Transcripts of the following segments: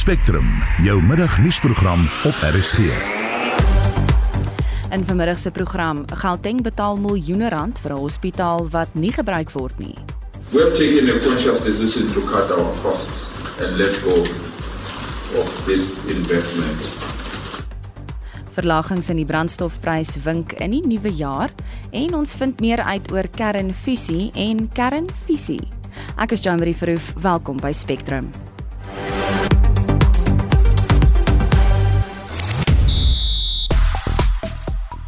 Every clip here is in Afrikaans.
Spectrum, jou middagnuusprogram op RSG. In vanmiddag se program, Gauteng betaal miljoene rand vir 'n hospitaal wat nie gebruik word nie. We have taken a conscious decision to cut our costs and let go of this investment. Verlagings in die brandstofprys wink in die nuwe jaar en ons vind meer uit oor kernfusie en kernfisie. Ek is Jean-Marie Verhoef, welkom by Spectrum.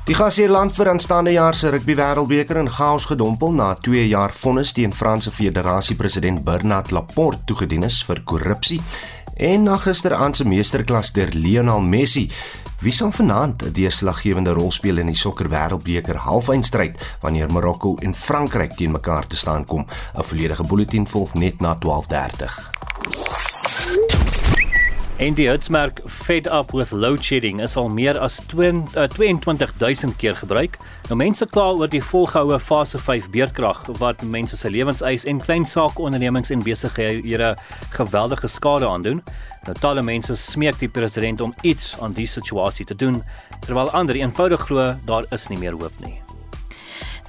Die Gasierland vir aanstaande jaar se rugby wêreldbeker in chaos gedompel na 2 jaar vonnis teen Franse Federasie president Bernard Laporte toegedien is vir korrupsie en na gisteraand se meesterklas deur Lionel Messi. Wie sal vanaand 'n deurslaggewende rol speel in die sokker wêreldbeker halfeindstryd wanneer Marokko en Frankryk teen mekaar te staan kom? 'n Volledige bulletin volg net na 12:30. En die hitsmerk Fed Up with Load Shedding is al meer as 22000 uh, keer gebruik. Nou mense kla oor die volgehoue fase 5 beerdkrag wat mense se lewenseis en klein saakondernemings en besighede geweldige skade aandoen. Nou talle mense smeek die president om iets aan die situasie te doen, terwyl ander eenvoudig glo daar is nie meer hoop nie.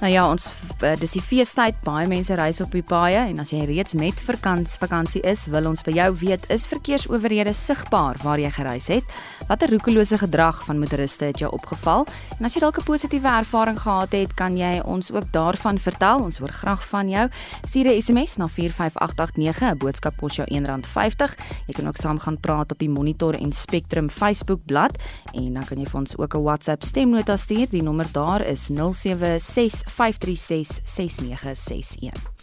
Nou ja, ons eh, dis die feestyd, baie mense reis op die paaie en as jy reeds met vakansie vakansie is, wil ons by jou weet, is verkeersowerhede sigbaar waar jy gereis het? Watter roekelose gedrag van motoriste het jou opgeval? En as jy dalk 'n positiewe ervaring gehad het, kan jy ons ook daarvan vertel. Ons hoor graag van jou. Stuur 'n SMS na 45889, 'n boodskap kos jou R1.50. Jy kan ook saam gaan praat op die Monitor en Spectrum Facebook bladsy en dan kan jy vir ons ook 'n WhatsApp stemnota stuur. Die nommer daar is 076 536 6961.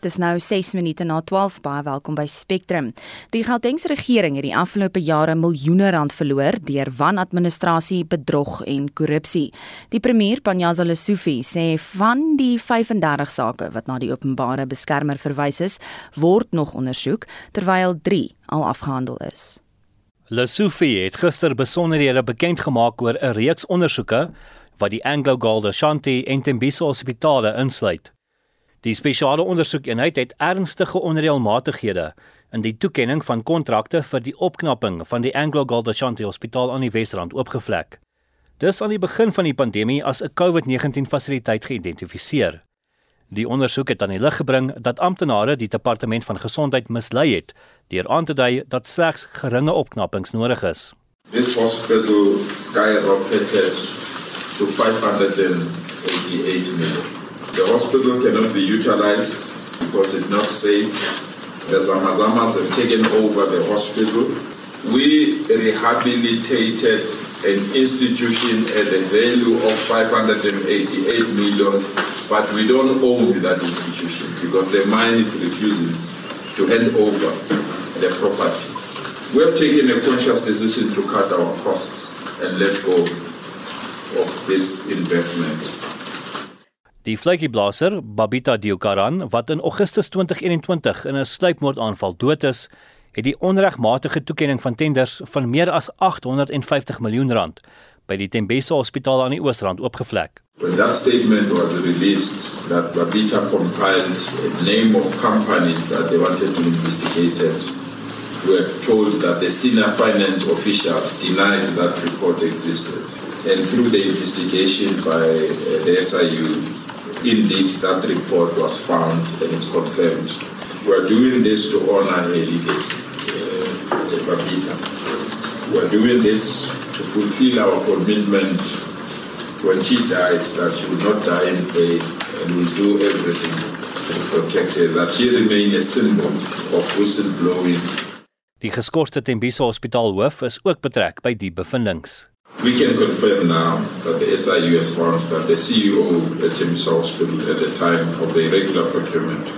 Dis nou 6 minute na 12 baie welkom by Spectrum. Die Gautengse regering het die afgelope jare miljoene rand verloor deur wanadministrasie, bedrog en korrupsie. Die premier Panyaza Lesufi sê van die 35 sake wat na die openbare beskermer verwys is, word nog ondersoek terwyl 3 al afgehandel is. Lesufi het gister besonderhede bekend gemaak oor 'n reeks ondersoeke wat die Anglo Gold Ashanti en Tembisa Hospitale insluit. Die spesiale ondersoekeenheid het ernstige onreëlmatighede in die toekenning van kontrakte vir die opknapping van die Anglo Gold Ashanti Hospitaal aan die Wesrand oopgevlek. Dis aan die begin van die pandemie as 'n COVID-19 fasiliteit geïdentifiseer. Die ondersoek het aan die lig gebring dat amptenare die departement van gesondheid mislei het deur aan te dui dat slegs geringe opknappings nodig is. This hospital skyrocketed to 588 million. The hospital cannot be utilized because it's not safe. The Zamazamas have taken over the hospital. We rehabilitated an institution at a value of 588 million, but we don't own that institution because the mine is refusing to hand over the property. We have taken a conscious decision to cut our costs and let go of this investment. Die vletjieblaser Babita Diokaran wat in Augustus 2021 in 'n sluipmoordaanval dood is, het die onregmatige toekenning van tenders van meer as 850 miljoen rand by die Hospitaal aan die Oosrand oopgevlek. When that statement was released that Babita compiled a name of companies that they wanted to investigate we were told that the senior finance officials denied that report existed. And through the investigation by uh, the SIU, indeed that report was found and it's confirmed. We're doing this to honor her legacy, uh, Babita. We're doing this to fulfill our commitment when she died that she would not die in vain and will do everything to protect her, that she remain a symbol of whistleblowing. Die geskorste Tembisa Hospitaal hoof is ook betrek by die bevindinge. We can confirm now that the SIU has found that the CEO at James Hospital at the time of the irregular procurement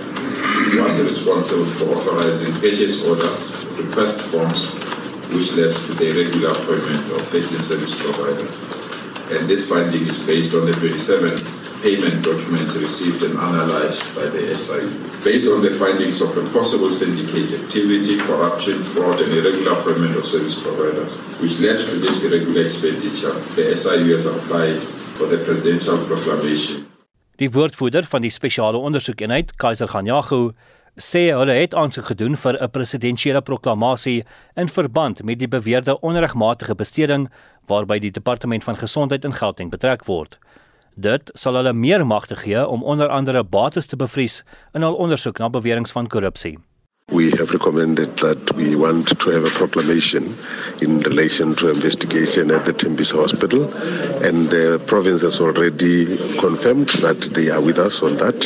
was responsible for authorizing purchase orders, request forms, which led to the irregular appointment of 13 service providers. And this finding is based on the 27 payment documents received and analyzed by the SIU. Based on the findings of a possible syndicate activity, corruption, fraud, and irregular payment of service providers, which led to this irregular expenditure, the SIU has applied for the presidential proclamation. Die woordvoerder van die spesiale ondersoekeenheid, Kaiser Ganyago, sê hulle het aansoek gedoen vir 'n presidentsiële proklamasie in verband met die beweerde onregmatige besteding waarby die departement van gesondheid in Gauteng betrek word. Dit sal hulle meer magte gee om onder andere bates te bevries in hul ondersoek na beweringe van korrupsie. We have recommended that we want to have a proclamation in relation to investigation at the Timbisa Hospital, and the province has already confirmed that they are with us on that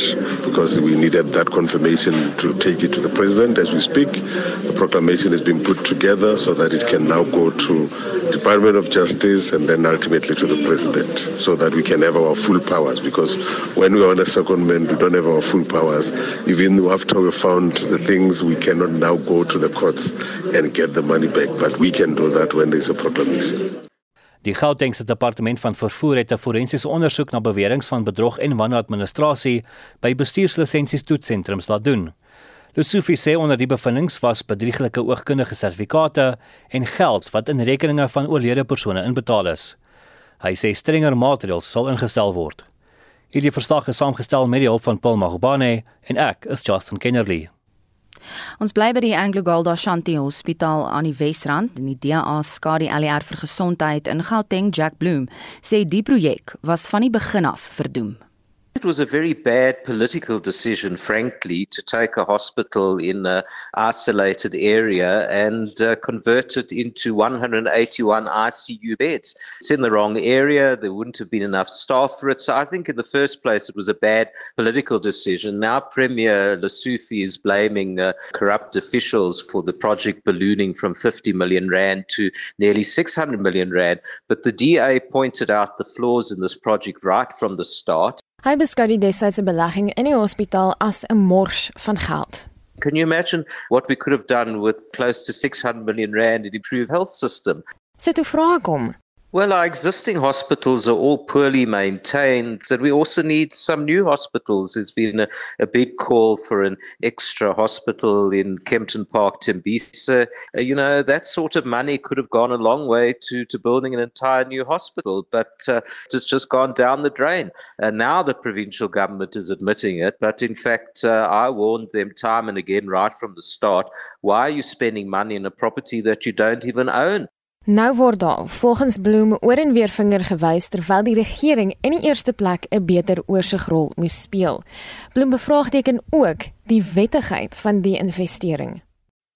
because we needed that confirmation to take it to the president as we speak. The proclamation has been put together so that it can now go to Department of Justice and then ultimately to the president, so that we can have our full powers. Because when we are on a secondment, we don't have our full powers, even after we found the things we cannot now go to the courts and get the money back, but we can do that when there's a proclamation. Die Gautengse departement van vervoer het 'n forensiese ondersoek na beweringe van bedrog en wanadministrasie by bestuurslisensies toetsentrums laat doen. Lusufi sê onder die bevindinge was bedrieglike oogkundige sertifikate en geld wat in rekeninge van oorlede persone inbetaal is. Hy sê strenger maatreëls sal ingestel word. Hierdie verslag is saamgestel met die hulp van Paul Magubane en ek is Justin Kennerly. Ons bly by die Anglo Gold Ashanti Hospitaal aan die Wesrand en die DA skadu LR vir gesondheid in Gauteng Jack Bloom sê die projek was van die begin af verdoem. It was a very bad political decision, frankly, to take a hospital in an isolated area and uh, convert it into 181 ICU beds. It's in the wrong area. There wouldn't have been enough staff for it. So I think in the first place, it was a bad political decision. Now, Premier Lesoufi is blaming uh, corrupt officials for the project ballooning from 50 million Rand to nearly 600 million Rand. But the DA pointed out the flaws in this project right from the start. Hy beskou die destydse belegging in die hospitaal as 'n mors van geld. Can you imagine what we could have done with close to 600 million rand in improved health system? So toe vra ek hom, Well, our existing hospitals are all poorly maintained, and we also need some new hospitals. There's been a, a big call for an extra hospital in Kempton Park, Tembisa. Uh, you know, that sort of money could have gone a long way to, to building an entire new hospital, but uh, it's just gone down the drain. And now the provincial government is admitting it, but in fact, uh, I warned them time and again right from the start why are you spending money on a property that you don't even own? Nou word daar volgens Bloem oor en weer vinger gewys terwyl die regering in die eerste plek 'n beter oorsigrol moes speel. Bloem bevraagteken ook die wettigheid van die investering.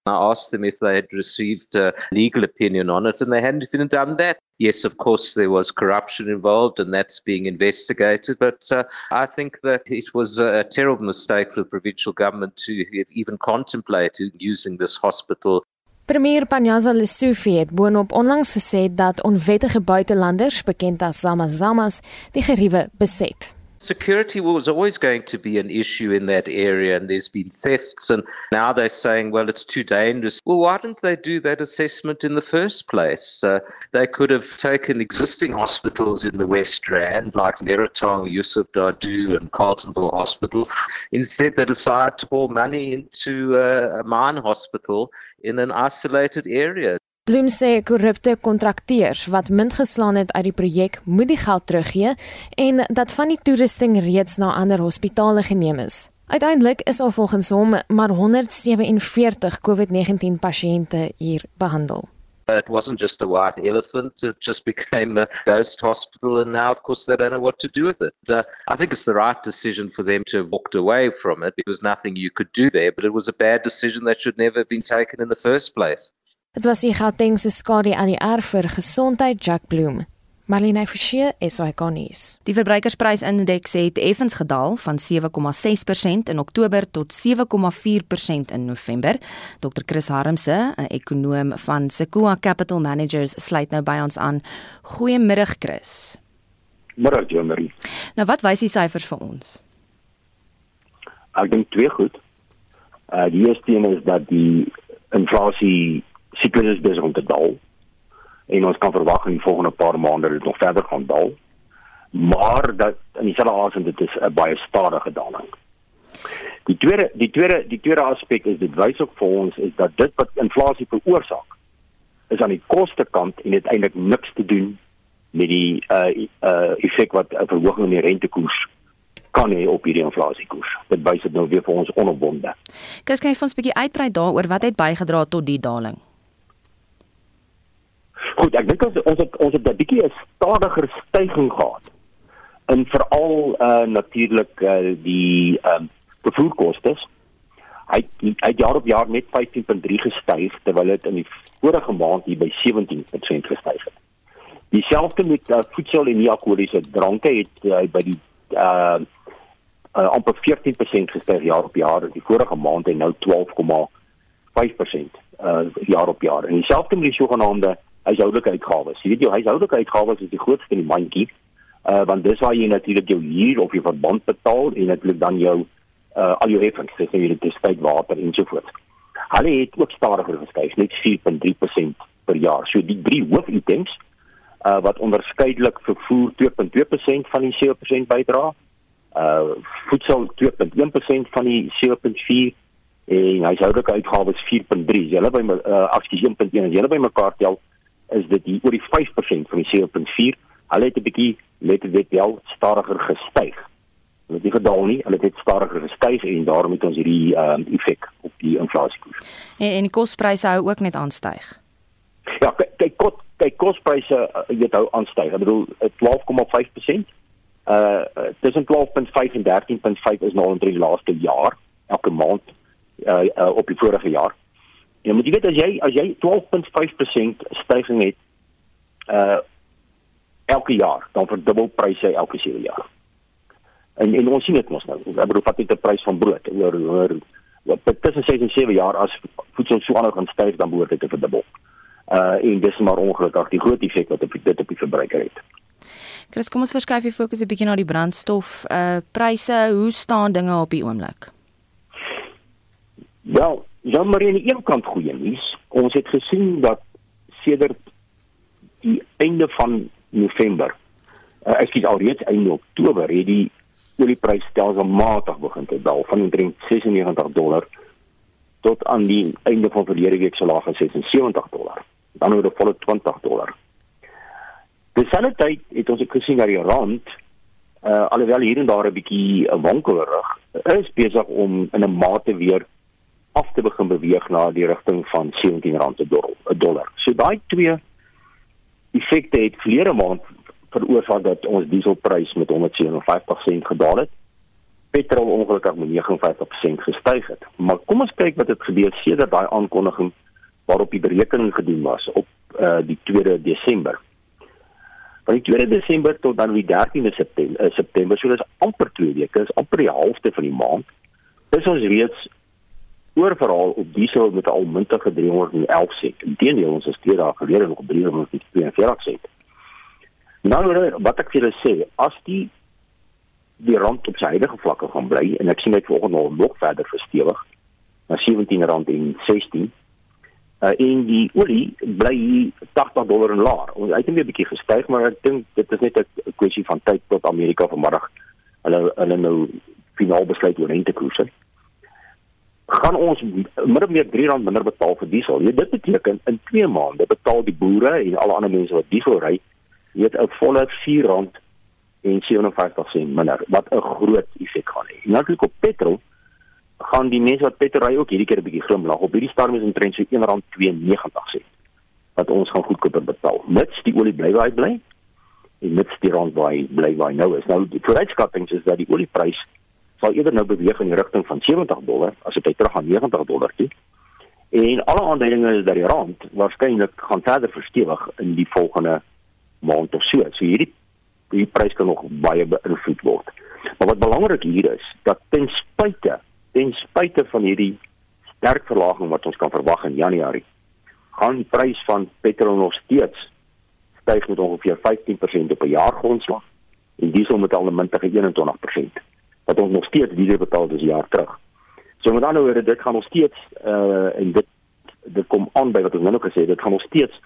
I asked them if they had received a legal opinion on it, and they hadn't even done that. Yes, of course, there was corruption involved, and that's being investigated. But uh, I think that it was a terrible mistake for the provincial government to have even contemplated using this hospital Premier Panyaza Lesofie het boonop onlangs gesê dat onwettige buitelanders, bekend as Zamazamas, die geriewe beset. Security was always going to be an issue in that area, and there's been thefts, and now they're saying, well, it's too dangerous. Well, why didn't they do that assessment in the first place? Uh, they could have taken existing hospitals in the West Rand, like Neratong, Yusuf Dadu, and Carltonville Hospital. Instead, they decided to pour money into uh, a mine hospital in an isolated area. Bloem sê korrupte kontrakteurs wat munt geslaan het uit die projek moet die geld teruggee en dat van die toerusting reeds na ander hospitale geneem is. Uiteindelik is al volgens hom maar 147 COVID-19 pasiënte hier behandel. It wasn't just a white elephant, it just became a ghost hospital, and now, of course, they don't know what to do with it. Uh, I think it's the right decision for them to have walked away from it because nothing you could do there, but it was a bad decision that should never have been taken in the first place. Dit was die Gautengse skadu aan die erf vir gesondheid Jack Bloem. Marlene Forsie is ikonies. Die verbruikersprysindeks het effens gedaal van 7,6% in Oktober tot 7,4% in November. Dr Chris Harmse, 'n ekonoom van Sequoia Capital Managers, sluit nou by ons aan. Goeiemiddag Chris. Middag Jamie. Nou wat wys die syfers vir ons? Ek dink twee goed. Uh die eerste een is dat die inflasie siklus is besig om te daal en ons kan verwag in die volgende paar maande dit nog verder gaan daal. Maar dat in dieselfde asem dit is 'n baie stadige daling. Die tweede die tweede die tweede aspek is dit wys ook vir ons is dat dit wat inflasie veroorsaak is aan die koste kant en dit eintlik niks te doen met die uh uh effek wat 'n verhoging in die rentekoers kan hê op hierdie inflasiekoers. Dit wys dit nou weer vir ons onopbonde. Chris, kan jy vir ons 'n bietjie uitbrei daaroor wat het bygedra tot die daling? Goed, ek dink ons ons het ons het 'n bietjie 'n stadiger stygings gehad. En veral uh natuurlik uh die ehm um, vervoerkoste. Hy hy jaar op jaar net 15.3 gestyg terwyl dit in die vorige maand hier by 17% gestyg het. Dieselfde met uh, voedsel en alkoholiese dranke het hy uh, by die uh uh, amper 14% gestyg jaar op jaar in die vorige maand en nou 12,5% uh jaar op jaar. En dieselfde met die sogenaamde huishoudelike uitgawes. Jy weet jou huishoudelike uitgawes is die grootste in die mandjie. Uh want dis waar jy natuurlik jou huur of jou verband betaal en natuurlik dan jou uh al jou heffings, dis jy dit spyt water en so voort. Hulle het ook stadiger gestyg, net 4.3% per jaar. So die drie hoofitems uh wat onderskeidelik vervoer 2.2% van die 7% bydra, uh voedsel 2.1% van die 7.4 en huishoudelike uitgawes 4.3. Hulle by uh aksies 1.1 en hulle by mekaar tel is dit hier oor die 5% van die 7.4. Hulle het 'n bietjie let dit wel stadiger gestyg. Hulle het nie gedaal nie, hulle het net stadiger gestyg en daarom het ons hierdie ehm uh, effek op die inflasiekoers. En en die kospryse hou ook net aanstyg. Ja, kyk kyk kyk kospryse uh, weet hou aanstyg. Ek bedoel 12,5% uh tussen 12.5 en 13.5 is nou in die laaste jaar elke maand uh, uh op die vorige jaar. Ja, moet jy weet as jy as jy 12.5% stygings het uh elke jaar, dan verdubbel pryse elke 7 jaar. En en ons sien dit mos nou. Ek bedoel vat net die prys van brood oor oor wat tussen 6 en 7 jaar as voedsel so aanhou gaan styg dan behoort dit te verdubbel. Uh en dis maar ongelukkig die groot effek wat op dit op die verbruiker het. Chris, kom ons verskuif die fokus 'n bietjie na die brandstof uh pryse. Hoe staan dinge op die oomblik? Ja, ja maar aan die een kant goeie nuus. Ons het gesien dat sedert die einde van November, uh, ek sê alreeds einde Oktober, het die olieprys stelselmatig begin te daal van omtrent 96 dollar tot aan die einde van verlede week so laag as 76 dollar. Dan oor 'n volle 20 dollar. Dieselfde tyd het ons ook gesien dat die rand uh alhoewel hier en daar 'n bietjie 'n wankelerig is besig om in 'n mate weer af te begin beweeg na die rigting van R17 per dollar. So daai twee effekte het verlede maand veroorsaak dat ons dieselprys met 157 sent gedaal het. Petrol ongelukkig met 59% gestyg het. Maar kom ons kyk wat het gebeur sedert daai aankondiging waarop die berekening gedoen was op uh, die 2de Desember. Van die 2de Desember tot dan die 13de September, uh, September, so dis amper 2 weke, is amper die helfte van die maand. Dis ons reeds oorverhaal op diesel met al mintige 311 sent. Inteendeel ons is twee dae gelede nog op 342 sent. Nou wat ek vir julle sê, as die die rand op sy huidige vlakke gaan bly en ek sien dit volgende nog nog verder verstewig na 17 rand en 16 uh, en die olie bly 80 dollar en laer. Ons het net 'n bietjie gestyg, maar ek dink dit is net 'n kwessie van tyd tot Amerika vanmiddag hulle hulle nou finaal besluit oor rentekoerse gaan ons min of meer R3 minder betaal vir diesel. Ja, dit beteken in 2 maande betaal die boere en alle ander mense wat diesel ry, weet 'n volle R4 en 57 sent minder wat 'n groot effek gaan hê. Natuurlik op petrol gaan die mense wat petrol ry ook hierdie keer 'n bietjie glimlag. Op hierdie stadium is omtrent so R1.92 sent wat ons gaan goedkoper betaal. Mits die olie bly waar hy bly en mits die rand waar hy bly waar hy nou is. Nou die vooruitskattinge is dat die olieprys sal eerder nou beweeg in die rigting van 70 dollar as dit terug aan 90 dollar toe. En alle aanduidinge is dat die rand waarskynlik gaan verder verstewig in die volgende maand of so. So hierdie die prys kan nog baie beïnvloed word. Maar wat belangrik hier is, dat ten spyte ten spyte van hierdie sterk verlaging wat ons kan verwag in Januarie, gaan die prys van petrol nog steeds styg met ongeveer 15% op 'n jaargrondslag en diesel met al 'n minste 21% wat ons nog steeds duurder betaal as jaar terug. So met ander woorde, dit gaan nog steeds uh en dit dit kom aan by wat ons nou nog gesê het, dit gaan nog steeds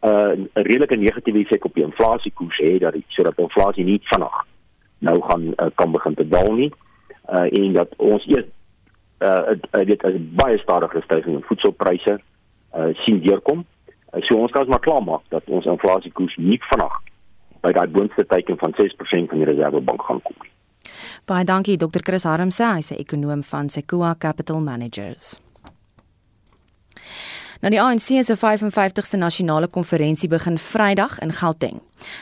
uh 'n redelike negatiewe effek op die inflasiekoers hê dat die sodat inflasie nie vinnig nou gaan uh, kan begin te daal nie. Uh en dat ons eers uh dit as baie stadige stygings in voedselpryse uh sien deurkom. Uh, so ons kan ons maar klaarmaak dat ons inflasiekoers nie vinnig by daai boonste teiken van 6% van die Reservebank gaan kom nie. Baie dankie Dr. Chris Harmse, hy's 'n ekonom van Sequoia Capital Managers. Nou die ANC se 55ste nasionale konferensie begin Vrydag in Gauteng.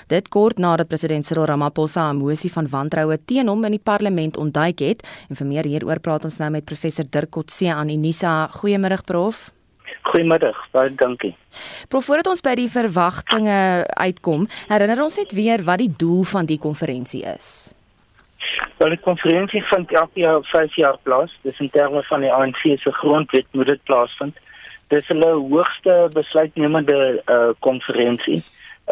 Dit kort nadat president Cyril Ramaphosa 'n mosie van wantroue teen hom in die parlement ontduik het en vir meer hieroor praat ons nou met professor Dirk Kotse aan Unisa. Goeiemôre prof. Goeiemiddag, baie dankie. Prof, voordat ons by die verwagtinge uitkom, herinner ons net weer wat die doel van die konferensie is. Wel, die konferensie vind elke jaar 5 jaar plaas. Dis in terme van die ANC se grondwet moet dit plaasvind. Dis hulle hoogste besluitnemende uh konferensie.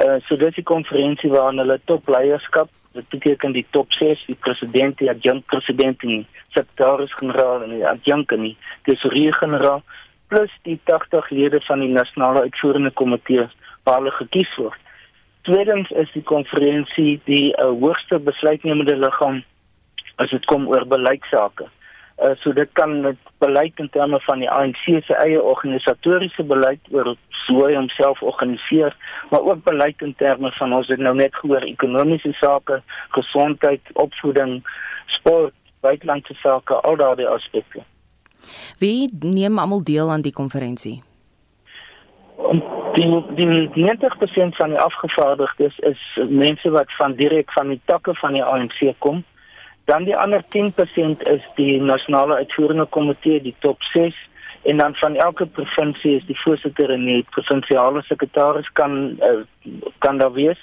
Uh so dis die konferensie waarin hulle topleierskap, dit beteken die top 6, die president, die adjunkpresident, die sekretaris-generaal en die adjunk en die tesourier-generaal plus die 80 lede van die nasionale uitvoerende komitee waar hulle gekies word. Tweedens is die konferensie die uh, hoogste besluitnemende liggaam as dit kom oor beleidsake. Uh, so dit kan met beleid in terme van die ANC se eie organisatoriese beleid oor hoe hy homself organiseer, maar ook beleid in terme van ons het nou net gehoor ekonomiese sake, gesondheid, opvoeding, sport, buitelandse sake, al daardie aspekte. Wie neem almal deel aan die konferensie? Die die 90% van die afgevaardigdes is mense wat van direk van die takke van die ANC kom. Dan die ander 10% is die nasionale uitvoerende komitee, die top 6 en dan van elke provinsie is die voorsitter en die provinsiale sekretaris kan uh, kan daar wees.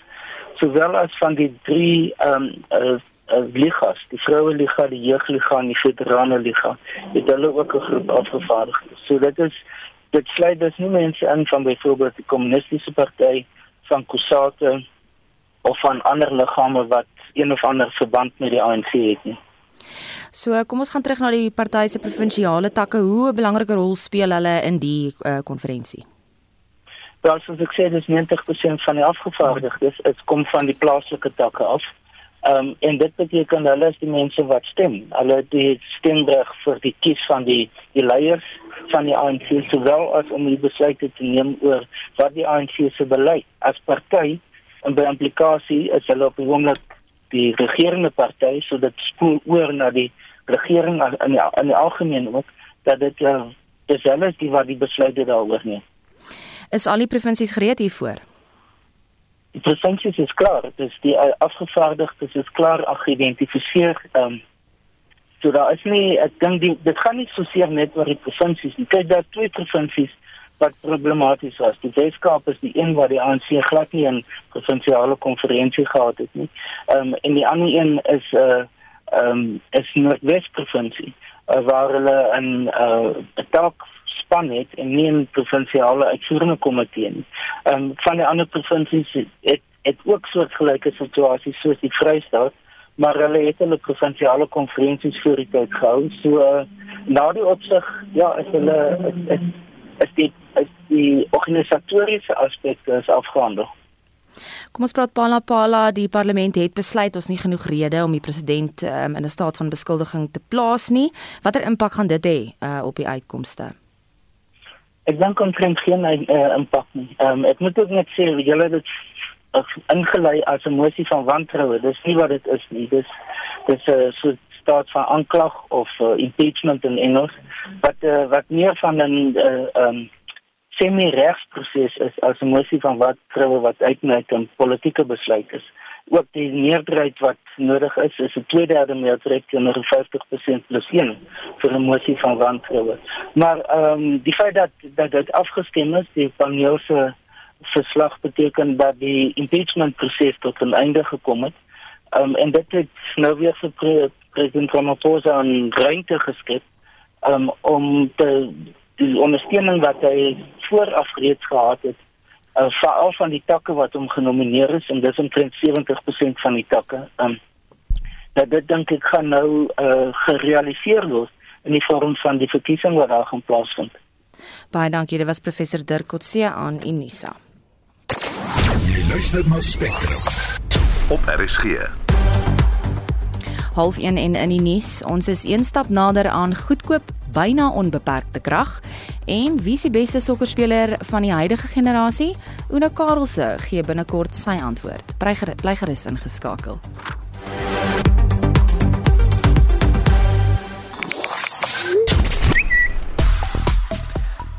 Sowel as van die drie ehm um, uh, ligas, die vroue liga, die jeugliga en die veterane liga, het hulle ook 'n groep afgevaardigdes. So dit is dit sluit dus nie mense in van byvoorbeeld die kommunistiese party van Kusate of van ander liggame wat een of ander verband met die ANC het nie. So kom ons gaan terug na die party se provinsiale takke. Hoe 'n belangrike rol speel hulle in die konferensie? Uh, Wel, soos ek sê, dis 90% van die afgevaardigdes, dit kom van die plaaslike takke af. Ehm um, en dit beteken hulle is die mense wat stem. Hulle het die stemreg vir die kies van die die leiers van die ANC sowel as om die besluite te neem oor wat die ANC se beleid as party en by implikasie is hulle op die oomblik die regerende party so dit spoel oor na die regering in die, in die algemeen ook dat dit uh, dis hulle die wat die besluite daaroor neem. Is al die provinsies gereed hiervoor? Die provinsies is klaar, dis die uh, afgevaardigdes is klaar geïdentifiseer ehm um, So daar is nie ek dink dit gaan nie so seer net oor die provinsies nie. Kyk daar twee provinsies wat problematies was. Die Weskaap is die een waar die ANC glad nie 'n provinsiale konferensie gehad het nie. Ehm um, en die ander een is 'n uh, ehm um, is Noordwes provinsie uh, waar hulle 'n uh, 'n taak span het en nie 'n provinsiale uitvoerende komitee nie. Ehm um, van die ander provinsies het het ook soortgelyke situasies soos die Vrystaat maar hulle het hulle provinsiale konferensies voor die tyd gehou. So uh, na die opsig, ja, is hulle is, is, is die die organisatoriese aspekte is afgehandel. Kom ons praat Pala Pala, die parlement het besluit ons nie genoeg rede om die president um, in 'n staat van beskuldiging te plaas nie. Watter impak gaan dit hê uh, op die uitkomste? Ek dink ons kan geen uh, impak nie. Um, ek moet ook net sê julle het ingelei as 'n mosie van wantroue. Dis nie wat dit is nie. Dis dis 'n so staat van aanklag of uh, impeachment in Engels wat uh, wat meer van 'n uh, um, semi-regsproses is as 'n mosie van wantroue wat uitneem 'n politieke besluit is. Ook die meerderheid wat nodig is is 'n 2/3 meerderheid teenoor 50% plus 1 vir 'n mosie van wantroue. Maar ehm um, die feit dat dat dit afgestem is, die paneel se verslag beteken dat die impeachment proses tot 'n einde gekom het. Um, en dit het nou weer vir pre president Ramaphosa 'n ruimte geskep um, om te die ondersteuning wat hy vooraf reeds gehad het uh, veral van die takke wat hom genomineer is en dis omtrent 70% van die takke. Um, dat dit dink ek gaan nou uh, gerealiseer word in die vorm van die verkiesing wat daar gaan plaasvind. Baie dankie, dit was professor Dirk Kotse aan Unisa. Jy luister na Spectrum op RSG. Half 1 en in die nuus, ons is een stap nader aan goedkoop byna onbeperkte krag en wie is die beste sokkerspeler van die huidige generasie? Una Karelse gee binnekort sy antwoord. Bly gerus ingeskakel.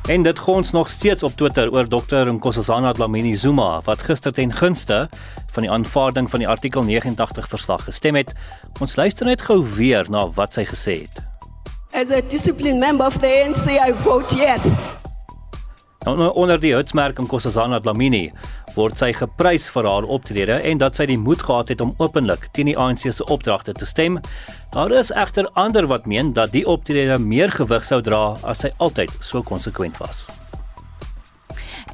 En dit gons nog steeds op Twitter oor Dr. Nkosazana Dlamini Zuma wat gister ten gunste van die aanvaarding van die artikel 89 verslag gestem het. Ons luister net gou weer na wat sy gesê het. As a disciplined member of the ANC, I vote yes. Nou, nou onder die hitsmerk Nkosazana Dlamini word sy geprys vir haar optrede en dat sy die moed gehad het om openlik teen die ANC se opdragte te stem. Daar is egter ander wat meen dat die optrede meer gewig sou dra as sy altyd so konsekwent was.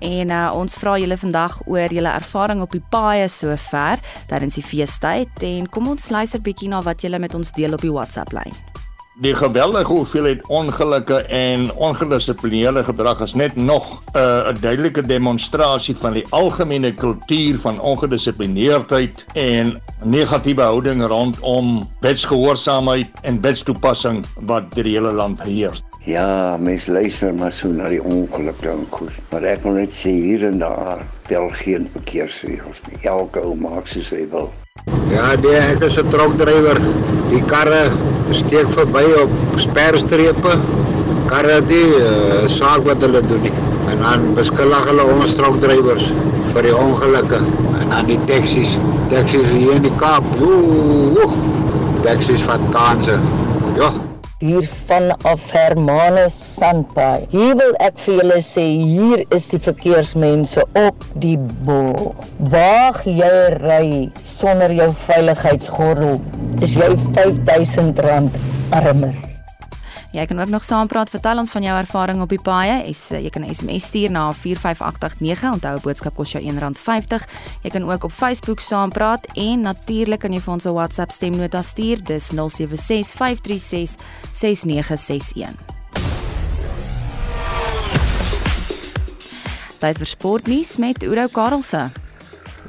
En uh, ons vra julle vandag oor julle ervaring op die paaie sover tydens die feestyd en kom ons luister bietjie na wat julle met ons deel op die WhatsApp lyn. Die geweldige hoeveelheid ongelukke en ongedissiplineerde gedrag is net nog 'n uh, duidelike demonstrasie van die algemene kultuur van ongedissiplineerdheid en negatiewe houding rondom wetsgehoorsaamheid en wetstoepassing wat deur die hele land heers. Ja, mens luister maar so na die ongeluk dan koes. Maar ek wil net sê hier en daar tel geen verkeersreëls nie. Elke ou maak soos hy wil. Ja, nee, ek is 'n trokdrywer. Die karre steek verby op sperstrepe. Karre die uh, saak wat hulle doen nie. En dan beskuldig hulle ons trokdrywers vir die ongelukke. En dan die taksies, taksies hier in die Kaap. Ooh, taksies vat kanse. Ja hier vanaf Hermanus Sandpaai. Hier wil ek vir julle sê hier is die verkeersmense op die bol. Waag jy ry sonder jou veiligheidsgordel, is jy R5000 armer. Jy kan ook nog saampraat, vertel ons van jou ervaring op die paaie. Eh, jy kan 'n SMS stuur na 45889. Onthou 'n boodskap kos jou R1.50. Jy kan ook op Facebook saampraat en natuurlik kan jy vir ons 'n WhatsApp stemnota stuur. Dis 0765366961. Tyd vir sportnuus met Udo Karelse.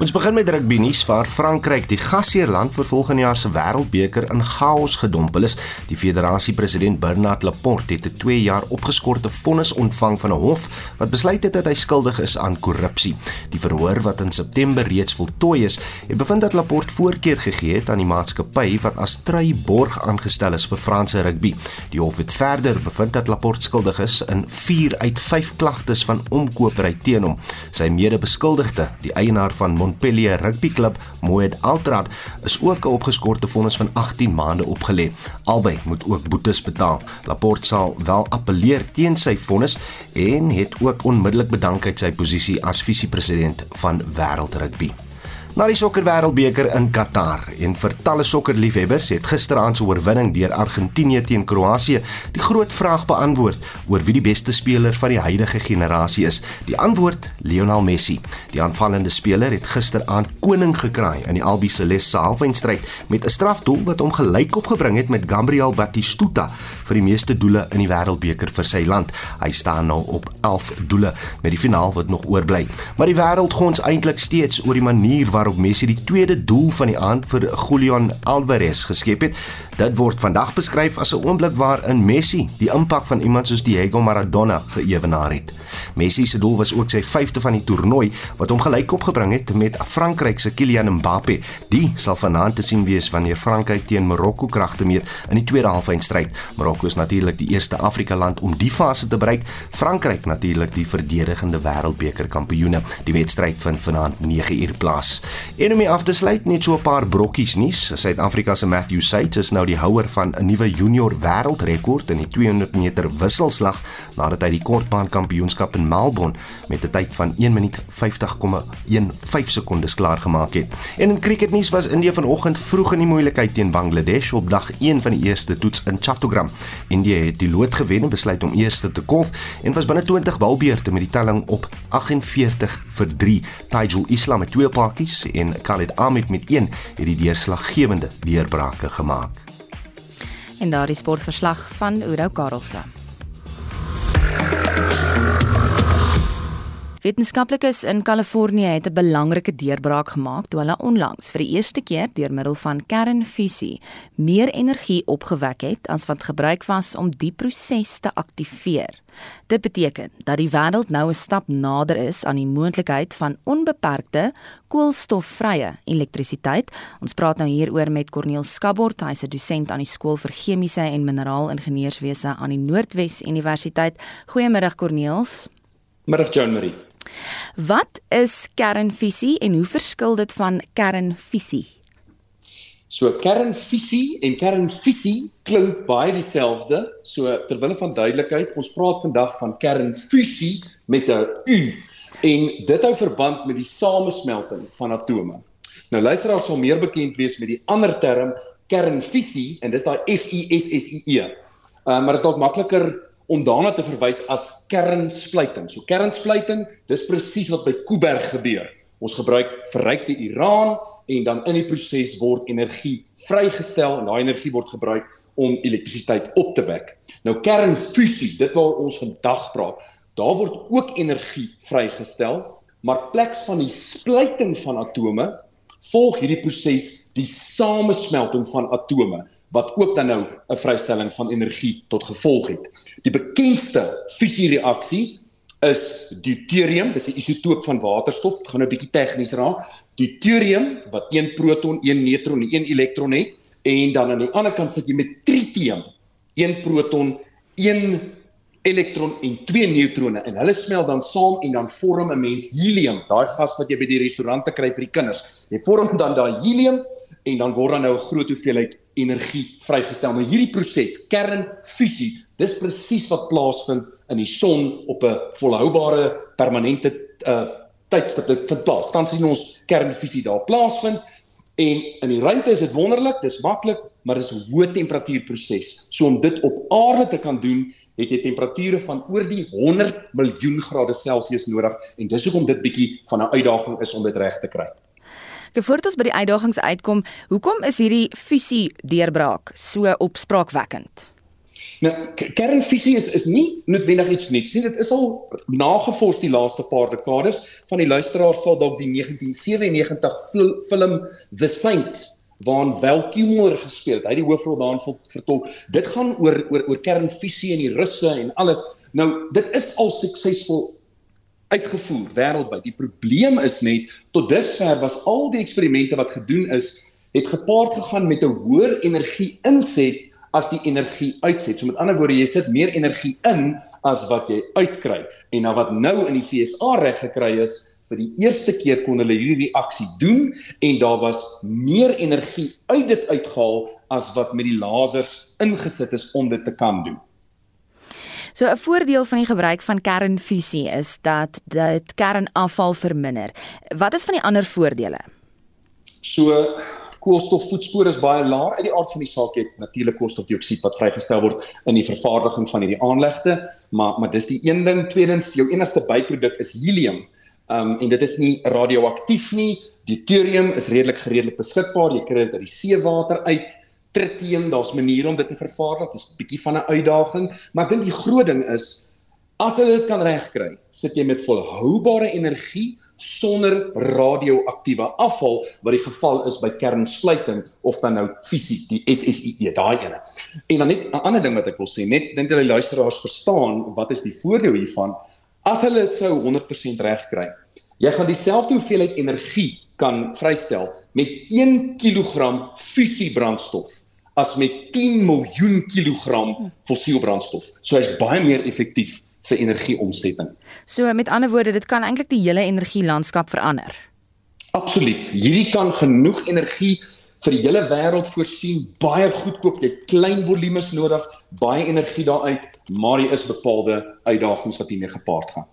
Ons begin met rugby nuus waar Frankryk die gasheerland vir volgende jaar se wêreldbeker in chaos gedompel is. Die federasie president Bernard Laporte het 'n 2 jaar opgeskorte vonnis ontvang van 'n hof wat besluit het dat hy skuldig is aan korrupsie. Die verhoor wat in September reeds voltooi is, het bevind dat Laporte voorkeur gegee het aan die maatskappy wat as treiborg aangestel is vir Franse rugby. Die hof het verder bevind dat Laporte skuldig is in 4 uit 5 klagtes van omkopery teen hom. Sy mede-beskuldigde, die eienaar van Montpellier Rugby Club, Moed Altrad, is ook 'n opgeskorte vonnis van 18 maande opgelê. Albei moet ook boetes betaal. Laporte sal wel appeleer teen sy vonnis en het ook onmiddellik bedank uit sy posisie as visiepresident van Wêreld Rugby. Na die sokkerwêreldbeker in Qatar en vir talle sokkerliefhebbers het gisteraand se oorwinning deur Argentinië teen Kroasie die groot vraag beantwoord oor wie die beste speler van die huidige generasie is. Die antwoord: Lionel Messi. Die aanvallende speler het gisteraand koning gekraai in die Albi Celeste halfeindstryd met 'n strafdoel wat hom gelyk opgebring het met Gabriel Batistuta vir die meeste doele in die wêreldbeker vir sy land. Hy staan nou op 11 doele met die finaal wat nog oorbly. Maar die wêreld gons eintlik steeds oor die manier waarop Messi die tweede doel van die aand vir Julian Alvarez geskep het. Dit word vandag beskryf as 'n oomblik waarin Messi die impak van iemand soos Diego Maradona geëwenaar het. Messi se doel was ook sy 5de van die toernooi wat hom gelyk opgebring het met Frankryk se Kylian Mbappé. Die sal vanaand te sien wees wanneer Frankryk teen Marokko kragte meet in die tweede halfeindstryd. Marokko is natuurlik die eerste Afrika land om die fase te bereik. Frankryk natuurlik die verdedigende wêreldbeker kampioene. Die wedstryd vind vanaand 9uur plaas. En om af te sluit net so 'n paar brokkies nuus. Suid-Afrika se Matthew Saits is nou die houer van 'n nuwe junior wêreldrekord in die 200 meter wisselslag nadat hy die kortbaan kampioenskap in Melbourne met 'n tyd van 1 minuut 50,15 sekondes klaar gemaak het. En in cricketnuus was India vanoggend vroeg in die moeilikheid teen Bangladesh op dag 1 van die eerste toets in Chattogram. India het die lood gewen en besluit om eerste te kolf en was binne 20 balbeurte met die telling op 48 vir 3. Taijul Islam met twee pakkies en Khalid Ahmed met een het die deurslaggewende deurbrake gemaak en daardie sportverslag van Oudo Karelse. Wetenskaplikes in Kalifornië het 'n belangrike deurbraak gemaak toe hulle onlangs vir die eerste keer deur middel van kernfusie meer energie opgewek het as wat gebruik was om die proses te aktiveer. Dit beteken dat die wêreld nou 'n stap nader is aan die moontlikheid van onbeperkte koolstofvrye elektrisiteit. Ons praat nou hieroor met Corneel Skabort, hy's 'n dosent aan die skool vir chemiese en mineraalingenieurswese aan die Noordwes Universiteit. Goeiemiddag Corneels. Middag Joan Marie. Wat is kernfusie en hoe verskil dit van kernfisie? So kernfisie en kernfisie klink baie dieselfde. So terwyl van duidelikheid, ons praat vandag van kernfusie met 'n U en dit hou verband met die samesmelting van atome. Nou luisteraars sal meer bekend wees met die ander term kernfisie en dis daai F U S S I E. Uh, maar dit is dalk makliker om daarna te verwys as kernspluiting. So kernspluiting, dis presies wat by Kuiberg gebeur. Ons gebruik verrykte uran en dan in die proses word energie vrygestel en daai energie word gebruik om elektrisiteit op te wek. Nou kernfusie, dit waar ons vandag praat, daar word ook energie vrygestel, maar pleks van die spluiting van atome volg hierdie proses die samesmelting van atome wat ook dan nou 'n vrystelling van energie tot gevolg het. Die bekendste fusiereaksie is deuterium, dis 'n isotoop van waterstof. Dit gaan nou 'n bietjie tegnies raak. Deuterium wat een proton, een neutron en een elektron het en dan aan die ander kant sit jy met tritium, een proton, een elektron en twee neutrone en hulle smelt dan saam en dan vorm 'n mens helium, daai gas wat jy by die restaurante kry vir die kinders. Jy vorm dan daai helium en dan word dan nou 'n groot hoeveelheid energie vrygestel. Nou hierdie proses, kernfusie, dis presies wat plaasvind in die son op 'n volhoubare permanente uh tydstip dit vind plaas. Dan sien ons kernfusie daar plaasvind en in die ruimte is dit wonderlik, dis maklik, maar dit is 'n hoë temperatuurproses. So om dit op aarde te kan doen, het jy temperature van oor die 100 miljoen grade Celsius nodig en dis hoekom dit bietjie van 'n uitdaging is om dit reg te kry. Voordat ons by die uitdagings uitkom, hoekom is hierdie fusie deurbraak so opspraakwekkend? Nou, kernfusie is is nie noodwendig iets nuuts nie. Dit is al nagevors die laaste paar dekades. Van die luisteraars sal dalk die 1997 film The Saint waarin Val Kilmer gespeel het. Hy het die hoofrol daarin vertolk. Dit gaan oor oor oor kernfusie en die russe en alles. Nou, dit is al suksesvol uitgevoer wêreldwyd. Die probleem is net tot dusver was al die eksperimente wat gedoen is, het gepaard gegaan met 'n hoër energie inset as die energie uitset. So met ander woorde, jy sit meer energie in as wat jy uitkry. En nou wat nou in die FSA reg gekry is, vir die eerste keer kon hulle hierdie reaksie doen en daar was meer energie uit dit uitgehaal as wat met die lasers ingesit is om dit te kan doen. So 'n voordeel van die gebruik van kernfusie is dat dit kernafval verminder. Wat is van die ander voordele? So koolstofvoetspore is baie laag uit die aard van die saak het natuurlik koolstofdioksied wat vrygestel word in die vervaardiging van hierdie aanlegte, maar maar dis die een ding, tweedens jou enigste byproduk is helium. Um en dit is nie radioaktief nie. Deuterium is redelik gereedelik beskikbaar. Jy kry dit uit die seewater uit tritium, daar's maniere om dit te vervaardig. Dit is 'n bietjie van 'n uitdaging, maar ek dink die groot ding is as hulle dit kan regkry, sit jy met volhoubare energie sonder radioaktiewe afval wat die geval is by kernspluiting of dan nou fisie, die SSIE, daai ene. En dan net 'n ander ding wat ek wil sê, net dink julle luisteraars verstaan wat is die voordeel hiervan as hulle dit sou 100% regkry. Jy gaan dieselfde hoeveelheid energie kan vrystel met 1 kg fusiebrandstof as met 10 miljoen kilogram fossielbrandstof. So hy's baie meer effektief vir energieomsetting. So met ander woorde, dit kan eintlik die hele energielandskap verander. Absoluut. Hierdie kan genoeg energie vir die hele wêreld voorsien, baie goedkoop. Jy klein volumes nodig, baie energie daaruit, maar jy is bepaalde uitdagings wat hiermee gepaard gaan.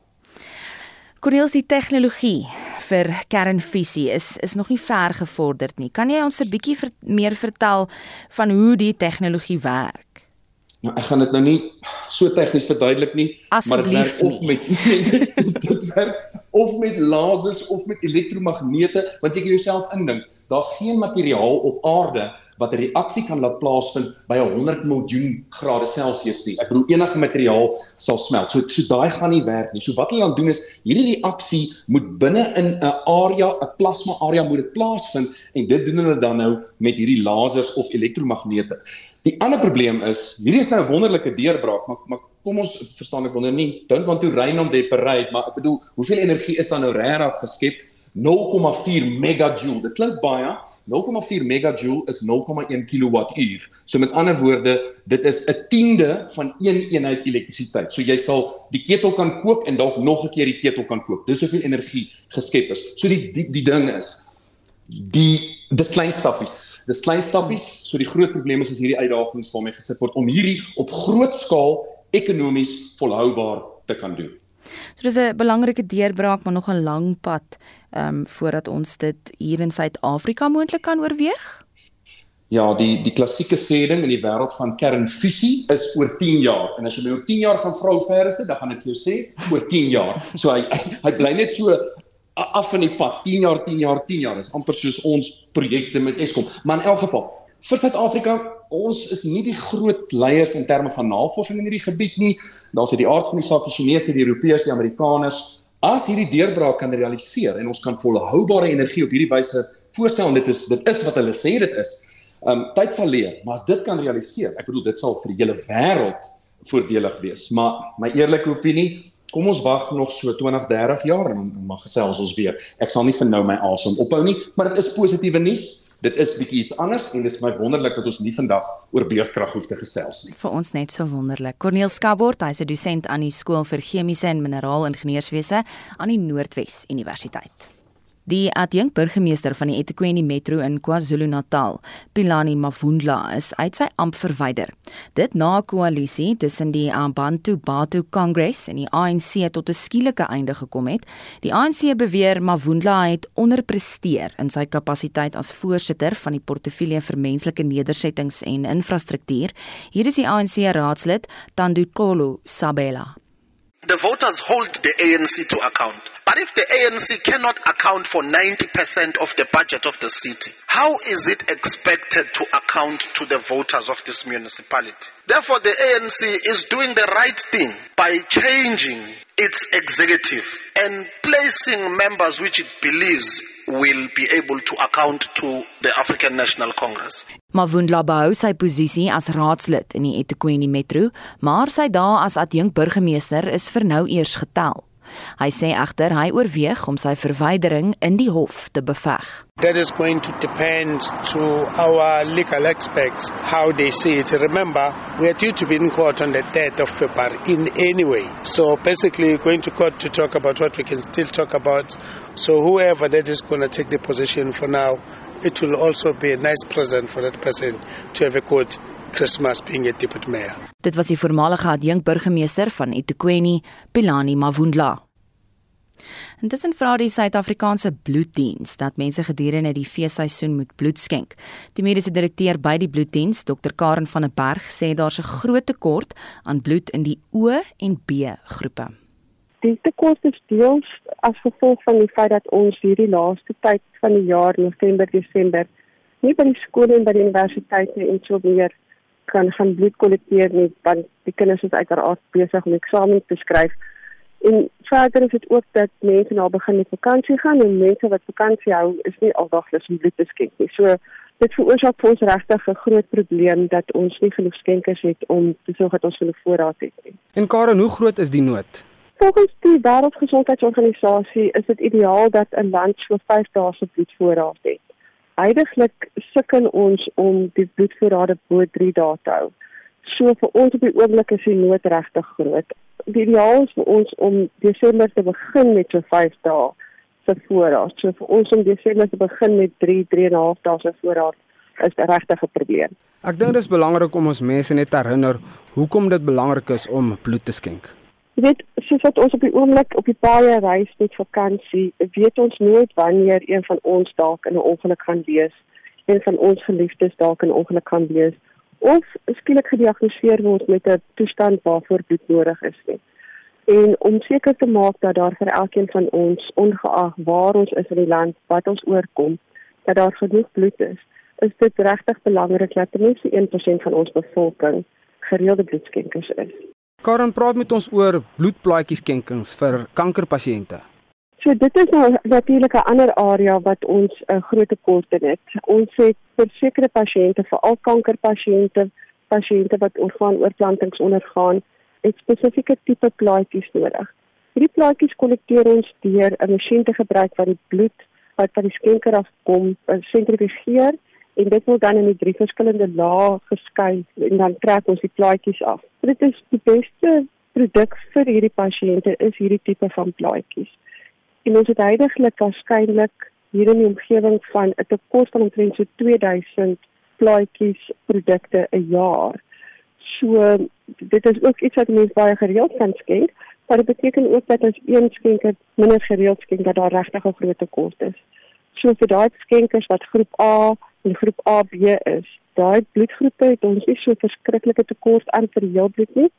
Corneels die tegnologie vir kernfusie is is nog nie ver gevorderd nie. Kan jy ons 'n bietjie ver, meer vertel van hoe die tegnologie werk? Nou ek gaan dit nou nie so tegnies verduidelik nie, maar dit werk of met dit werk of met lasers of met elektromagnete want jy kan jouself indink daar's geen materiaal op aarde wat 'n reaksie kan laat plaasvind by 100 miljoen grade Celsius nie. Ek bedoel enige materiaal sal smelt. So so daai gaan nie werk nie. So wat hulle dan doen is hierdie reaksie moet binne in 'n area, 'n plasma area moet dit plaasvind en dit doen hulle dan nou met hierdie lasers of elektromagnete. Die ander probleem is hierdie is nou 'n wonderlike deurbraak, maar maar kom ons verstaan ek wonder nie dink want toe reën om die parade, maar ek bedoel hoeveel energie is dan nou regtig geskep? 0,4 megajoule. Dit klink baie. 0,4 megajoule is 0,1 kilowattuur. So met ander woorde, dit is 'n tiende van 1 eenheid elektrisiteit. So jy sal die ketel kan kook en dalk nog 'n keer die ketel kan kook. Dis hoeveel energie geskep is. So die die, die ding is die dis klein stappies. Dis klein stappies. So die groot probleem is is hierdie uitdagings waarmee gesit word om hierdie op groot skaal ekonomies volhoubaar te kan doen. So dis 'n belangrike deurbraak maar nog 'n lang pad ehm um, voordat ons dit hier in Suid-Afrika moontlik kan oorweeg. Ja, die die klassieke sêding in die wêreld van kernfusie is oor 10 jaar. En as jy my oor 10 jaar gaan vra hoe ver is dit, dan gaan ek vir jou sê oor 10 jaar. So hy hy, hy bly net so af in die pad. 10 jaar, 10 jaar, 10 jaar. Dis amper soos ons projekte met Eskom. Maar in elk geval, vir Suid-Afrika, ons is nie die groot leiers in terme van navorsing in hierdie gebied nie. Daar's uit die aard van die saak die Chinese, die Europeërs, die Amerikaners. As hierdie deurbraak kan realiseer en ons kan volhoubare energie op hierdie wyse voorstel en dit is dit is wat hulle sê dit is. Um tyd sal leer, maar as dit kan realiseer, ek bedoel dit sal vir die hele wêreld voordelig wees. Maar my eerlike opinie, kom ons wag nog so 20, 30 jaar en mag gesels ons weer. Ek sal nie vir nou my asem ophou nie, maar dit is positiewe nuus. Dit is bietjie iets anders en dit is my wonderlik dat ons nie vandag oor beurtkrag hoef te gesels nie. Vir ons net so wonderlik. Corneel Skabort, hy's 'n dosent aan die skool vir chemiese en mineraalingenieurswese aan die Noordwes Universiteit. Die adjunkt burgemeester van die eThekwini Metro in KwaZulu-Natal, Pilani Mavundla, is uit sy amp verwyder. Dit na 'n koalisie tussen die Abantu Batu Congress en die ANC tot 'n skielike einde gekom het. Die ANC beweer Mavundla het onderpresteer in sy kapasiteit as voorsitter van die portefeulje vir menslike nedersettings en infrastruktuur. Hier is die ANC raadslid Tandukolo Sabela. The voters hold the ANC to account. But if the ANC cannot account for 90% of the budget of the city, how is it expected to account to the voters of this municipality? Therefore, the ANC is doing the right thing by changing its executive and placing members which it believes will be able to account to the African National Congress. Mavundla behou sy posisie as raadslid in die eThekwini Metro, maar sy dae as adjunk burgemeester is vir nou eers getel. Hy sê egter hy oorweeg om sy verwydering in die hof te beveg. That is going to depend to our legal experts how they see it. Remember, we are due to be in court on the 3rd of February in any way. So basically going to court to talk about what we can still talk about. So whoever that is going to take the position for now, it will also be a nice present for that person to have a good Christmas being a deputy mayor. Dit was die voormalige adjunk burgemeester van eThekwini, Pilani Mavundla. Intussen vra die Suid-Afrikaanse Bloeddiens dat mense gedurende die feesseisoen moet bloed skenk. Die mediese direkteur by die Bloeddiens, Dr Karen van der Berg, sê daar's 'n groot tekort aan bloed in die O en B groepe. Die tekort is deels as gevolg van die feit dat ons hierdie laaste tyd van die jaar, November, Desember, nie by die skole en by die universiteite en so meer kan gaan bloed kollekteer nie, want die kinders is uiteraard besig om eksamens te skryf. En verder is dit ook dat mense nou begin met vakansie gaan en mense wat vakansie hou is nie aldag lus om bloed te skenk nie. So dit veroorsaak vir ons regtig 'n groot probleem dat ons nie genoeg skenkers het om te sorg dat ons hulle voorraad het nie. En Karen, hoe groot is die nood? Volgens die Wêreldgesondheidsorganisasie is dit ideaal dat 'n land so 5 dae se bloedvoorraad het. Heidiglik sukkel ons om die bloedvoorrade bo 3 dae te hou. So vir ons op die oomblik is die nood regtig groot. Die ideaal is vir ons om Desember te begin met so 5 dae se voorraad. So vir ons om Desember te begin met 3 3.5 dae se voorraad is regtig 'n probleem. Ek dink dit is belangrik om ons mense net herinner hoekom dit belangrik is om bloed te skenk. Jy weet, soos wat ons op die oomblik op die paaie reis met vakansie, weet ons nooit wanneer een van ons dalk in 'n ongeluk gaan wees, een van ons geliefdes dalk in 'n ongeluk gaan wees of skielik gediagnoseer word met 'n toestand waarvoor bloed nodig is nie. En om seker te maak dat daar vir elkeen van ons, ongeag waar ons is in die land, wat ons oorkom, dat daar genoeg bloed is, is dit regtig belangrik dat ten minste 1% van ons bevolking gereelde bloedskenkers is. Karen praat met ons oor bloedplaatjies skenkings vir kankerpasiënte. So dit is nou natuurlik 'n ander area wat ons 'n uh, groot tekort het. Ons het vir sekere pasiënte, veral kankerpasiënte, pasiënte wat orgaanoorplantings ondergaan, het spesifieke tipe plaatjies nodig. Hierdie plaatjies kollekteer ons deur 'n masjien te gebruik wat die bloed wat van die skenker afkom, sentrifugeer en dit word dan in die drie verskillende lae geskei en dan trek ons die plaatjies af. Dit is die beste produk vir hierdie pasiënte is hierdie tipe van plaatjies. En ons het heidaglik waarskynlik hier in die omgewing van 'n tekort van omtrent so 2000 plaatjies produkte 'n jaar. So dit is ook iets wat mense baie gereeld kan skenk, maar dit beteken ook dat as een skenker minder gereeld skenk dat daar regtig 'n groot tekort is. So vir daai skenkers wat groep A en groep AB is, daai bloedgroepe het ons nie so verskriklike tekort aan vir die heelbloed nie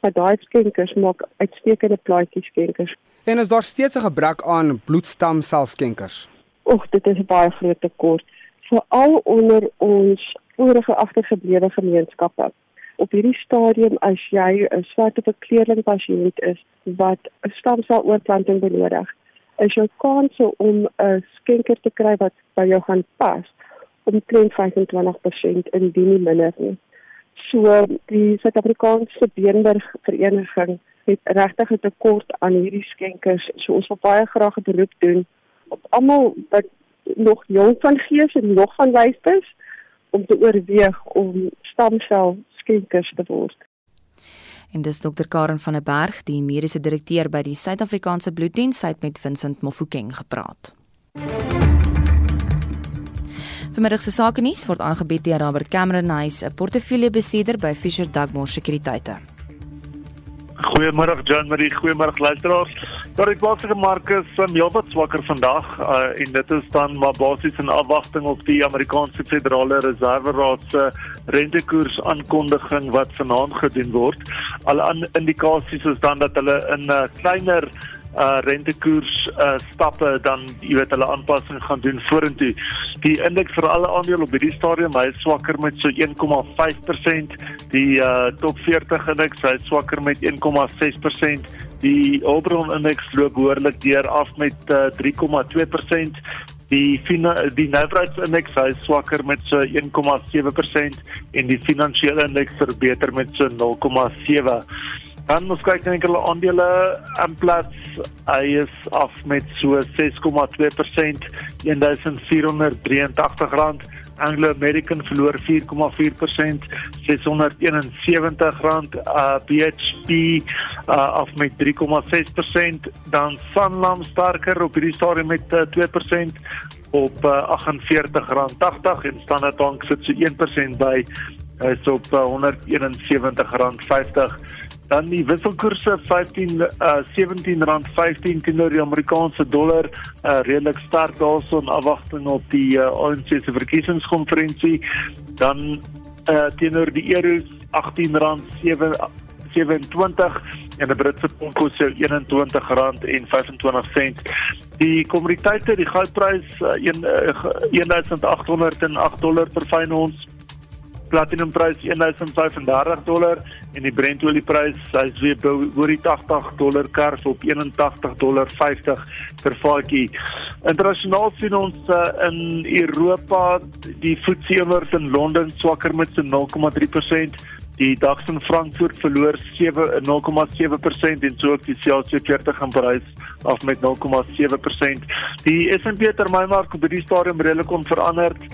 maar daai skenkers maak uitstekende plaatjies skenkers. En is daar steeds 'n gebrek aan bloedstamselskenkers? Och, dit is baie groot tekort, veral onder ons vorige agtergeblewe gemeenskappe. Op hierdie stadium as jy 'n swart of 'n kleurling pasiënt is wat 'n stamseloorplanting benodig, is jou kans om 'n skenker te kry wat by jou gaan pas omtrent 25% indien nie minder nie. So die Suid-Afrikaanse Beenburg Vereniging het regtig 'n tekort aan hierdie skenkers. So ons wil baie graag 'n beroep doen op almal wat nog jong van gees en nog van lyf is om te oorweeg om stamsel skenkers te word. En dis dokter Karen van der Berg, die mediese direkteur by die Suid-Afrikaanse Bloeddiens, het met Vincent Mofokeng gepraat. Vanmiddag se sake nuus word aangebied deur Robert Cameron Huys, 'n portefeuljebesitter by Fisher Dugmore Sekuriteite. Goeiemôre Jan Marie, goeiemôre luisteraars. Daar die plaaslike mark is um, heelwat swakker vandag uh, en dit is dan maar basies in afwagting op die Amerikaanse Federale Reserve Raad se rentekoers aankondiging wat vanaand gedoen word. Alle indikasies is dan dat hulle in 'n uh, kleiner uh rentekoers uh stappe dan jy weet hulle aanpassing gaan doen vorentoe. Die indeks vir alle aandele op hierdie stadium hy is swakker met so 1,5%. Die uh top 40 indeks hy is swakker met 1,6%. Die Oberon indeks loop behoorlik deur af met uh 3,2%. Die fina, die Nasdaq indeks hy swakker met so 1,7% en die finansiële indeks verbeter met so 0,7%. Dan ons kyk net enkele aandele in plaas hy is af met so 6,2% 1483 rand. Anglo American verloor 4,4% 671 rand. Uh BHP uh af met 3,6%. Dan Sanlam sterker op hierdie stadium met uh, 2% op uh, 48 rand 80 en Standard Bank sit so 1% by is op uh, 171 rand 50 dan die wisselkoerse 15 uh 17 rand 15 teenoor die Amerikaanse dollar uh redelik sterk daarson afwagting op die uh, ANC se verkiesingskonferensie dan uh teenoor die euro 18 rand 7 27 en die Britse pond kos so R21 en 25 sent. Die kommoditeite, die goudprys uh, 1 uh, 1808 dollar per fyn ons platinum prys 1035 dollar en die Brent olieprys hy's weer oor die 80 dollar kers op 81 dollar 50 per vatjie. Internasionaal sien ons uh, in Europa die FTSE inwers in Londen swakker met so 0,3%. Die DAX in Frankfurt verloor 7.07% en so ook die CAC 40 in Parys af met 0.7%. Die S&P termynmark op hierdie stadium redelik onveranderd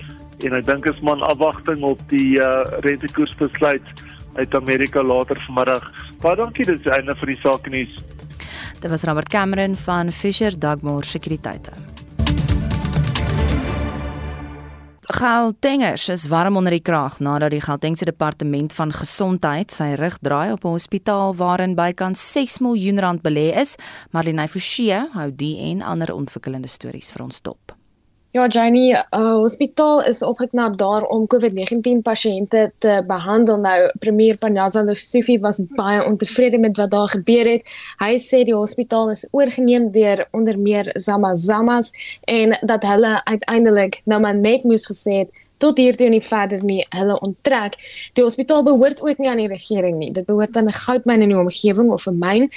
en ek dink is man afwagting op die uh, rentekoersbesluit uit Amerika later vanmiddag. Baie dankie dis einde van die sake nuus. Dit was Robert Cameron van Fisher Dugmore Sekuriteite. Gautengers is warm onder die kraag nadat die Gautengse departement van gesondheid sy rug draai op 'n hospitaal waarin bykans 6 miljoen rand belê is. Marlene Forsie hou die en ander ontwikkelende stories vir ons dop. Ja, 'n uh, hospitaal is opgeknap daar om COVID-19 pasiënte te behandel. Nou, premier Panyaza Lesufi was baie ontevrede met wat daar gebeur het. Hy sê die hospitaal is oorgeneem deur onder meer Zamazamas en dat hulle uiteindelik nou maar net moes gesê het tot hier toe nie verder nie hulle onttrek. Die hospitaal behoort ook nie aan die regering nie. Dit behoort aan 'n goudmyn in die omgewing of 'n myn.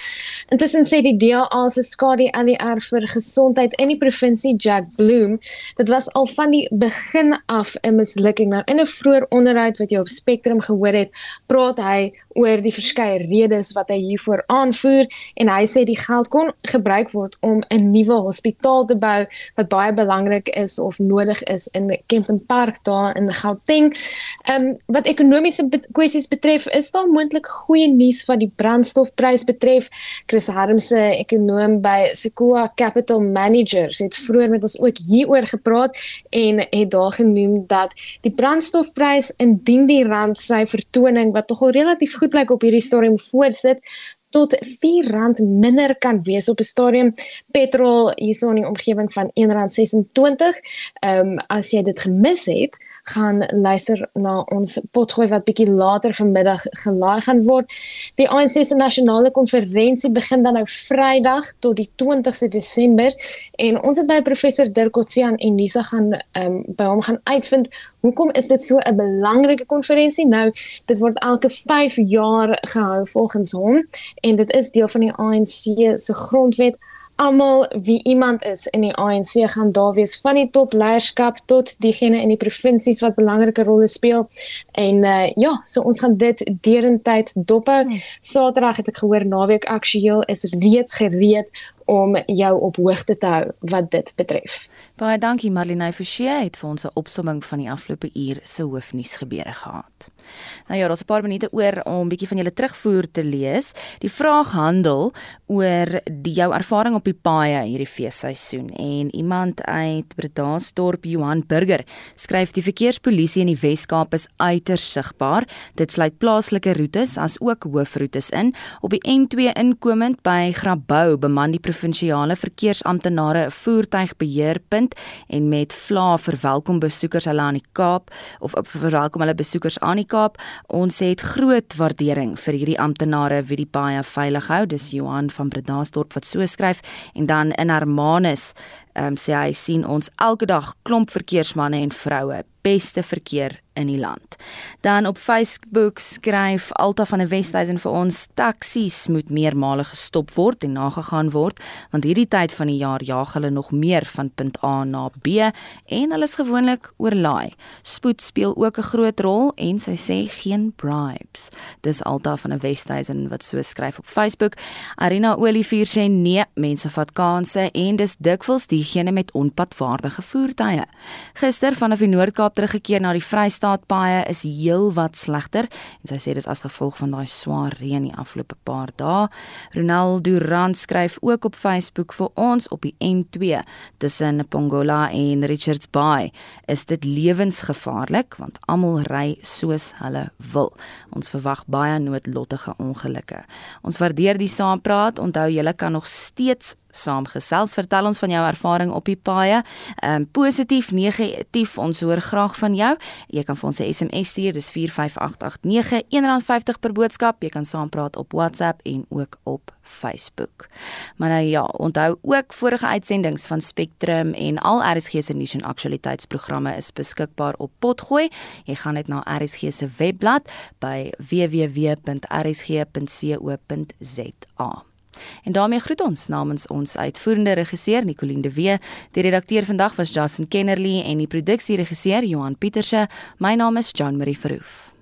Intussen sê die DA se skadu LER vir gesondheid in die provinsie Jack Bloom, dit was al van die begin af 'n mislukking. Nou in 'n vroeë onderhoud wat jy op Spectrum gehoor het, praat hy oor die verskeie redes wat hy hiervoor aanvoer en hy sê die geld kon gebruik word om 'n nuwe hospitaal te bou wat baie belangrik is of nodig is in Kempton Park daar in Gauteng. Ehm um, wat ekonomiese be kwessies betref, is daar moontlik goeie nuus wat die brandstofprys betref. Chris Harmse, ekonom by Sequoia Capital Managers, het vroeër met ons ook hieroor gepraat en het daar genoem dat die brandstofprys indien die rand sy vertoning wat tog al relatief goed lyk op hierdie stadium voortsit, tot R4 minder kan wees op 'n stadium petrol hierso in die omgewing van R1.26. Ehm um, as jy dit gemis het, gaan luister na ons potgooi wat bietjie later vanmiddag gelaai gaan word. Die ANC se nasionale konferensie begin dan nou Vrydag tot die 20ste Desember en ons het by professor Dirk Coetzee en Nisa gaan um, by hom gaan uitvind hoekom is dit so 'n belangrike konferensie? Nou, dit word elke 5 jaar gehou volgens hom en dit is deel van die ANC se grondwet almal wie iemand is in die ANC gaan daar wees van die top leierskap tot diegene in die provinsies wat belangrike rolle speel. En uh, ja, so ons gaan dit derentyd dop hou. Hmm. Saterdag het ek gehoor naweek aktueel is reeds gereed om jou op hoogte te hou wat dit betref. Baie dankie Marlene Forsie het vir ons 'n opsomming van die afgelope uur se hoofnuus gebeure gehad. Nou ja, daar's 'n paar minute oor om 'n bietjie van julle terugvoer te lees. Die vraag handel oor die jou ervaring op die paaie hierdie feesseisoen en iemand uit Bredasdorp Johan Burger skryf die verkeerspolisie in die Wes-Kaap is uiters sigbaar. Dit sluit plaaslike roetes as ook hoofroetes in. Op die N2 inkomend by Grabouw beman die provinsiale verkeersamptenare 'n voertuigbeheerpunt en met vla verwelkom besoekers hulle aan die Kaap of verwelkom hulle besoekers aan die Kaap Kaap. Ons het groot waardering vir hierdie amptenare wie die baie veilig hou. Dis Johan van Bredasdorp wat so skryf en dan in Hermanus um, sê hy sien ons elke dag klomp verkeersmanne en vroue beste verkeer in die land. Dan op Facebook skryf Alta van die Westhuizen vir ons taksies moet meermale gestop word en nagegaan word want hierdie tyd van die jaar jaag hulle nog meer van punt A na B en hulle is gewoonlik oorlaai. Spoed speel ook 'n groot rol en sy sê geen bribes. Dis Alta van die Westhuizen wat so skryf op Facebook. Arina Olivier sê nee, mense vat kansse en dis dikwels diegene met onpadwaardige voertuie. Gister vanaf die Noord-Kaap Kaap teruggekeer na die Vrystaat paaie is heelwat slegter en sy sê dis as gevolg van daai swaar reën die afgelope paar dae. Ronaldo Rand skryf ook op Facebook vir ons op die N2 tussen Pongola en Richards Bay is dit lewensgevaarlik want almal ry soos hulle wil. Ons verwag baie noodlottige ongelukke. Ons waardeer die saampraat. Onthou julle kan nog steeds saamgesels. Vertel ons van jou ervaring op die paaie. Ehm um, positief, negatief, ons hoor graag van jou. Jy kan vir ons 'n SMS stuur, dis 45889 R1.50 per boodskap. Jy kan saampraat op WhatsApp en ook op Facebook. Maar nou ja, onthou ook vorige uitsendings van Spectrum en al RSG se nuus en aktualiteitsprogramme is beskikbaar op Potgooi. Jy gaan net na RSG se webblad by www.rsg.co.za. En daarmee groet ons namens ons uitvoerende regisseur Nicoline de Wee. Die redakteur vandag was Justin Kennerly en die produksieregisseur Johan Pieterse. My naam is Jean Marie Verhoef.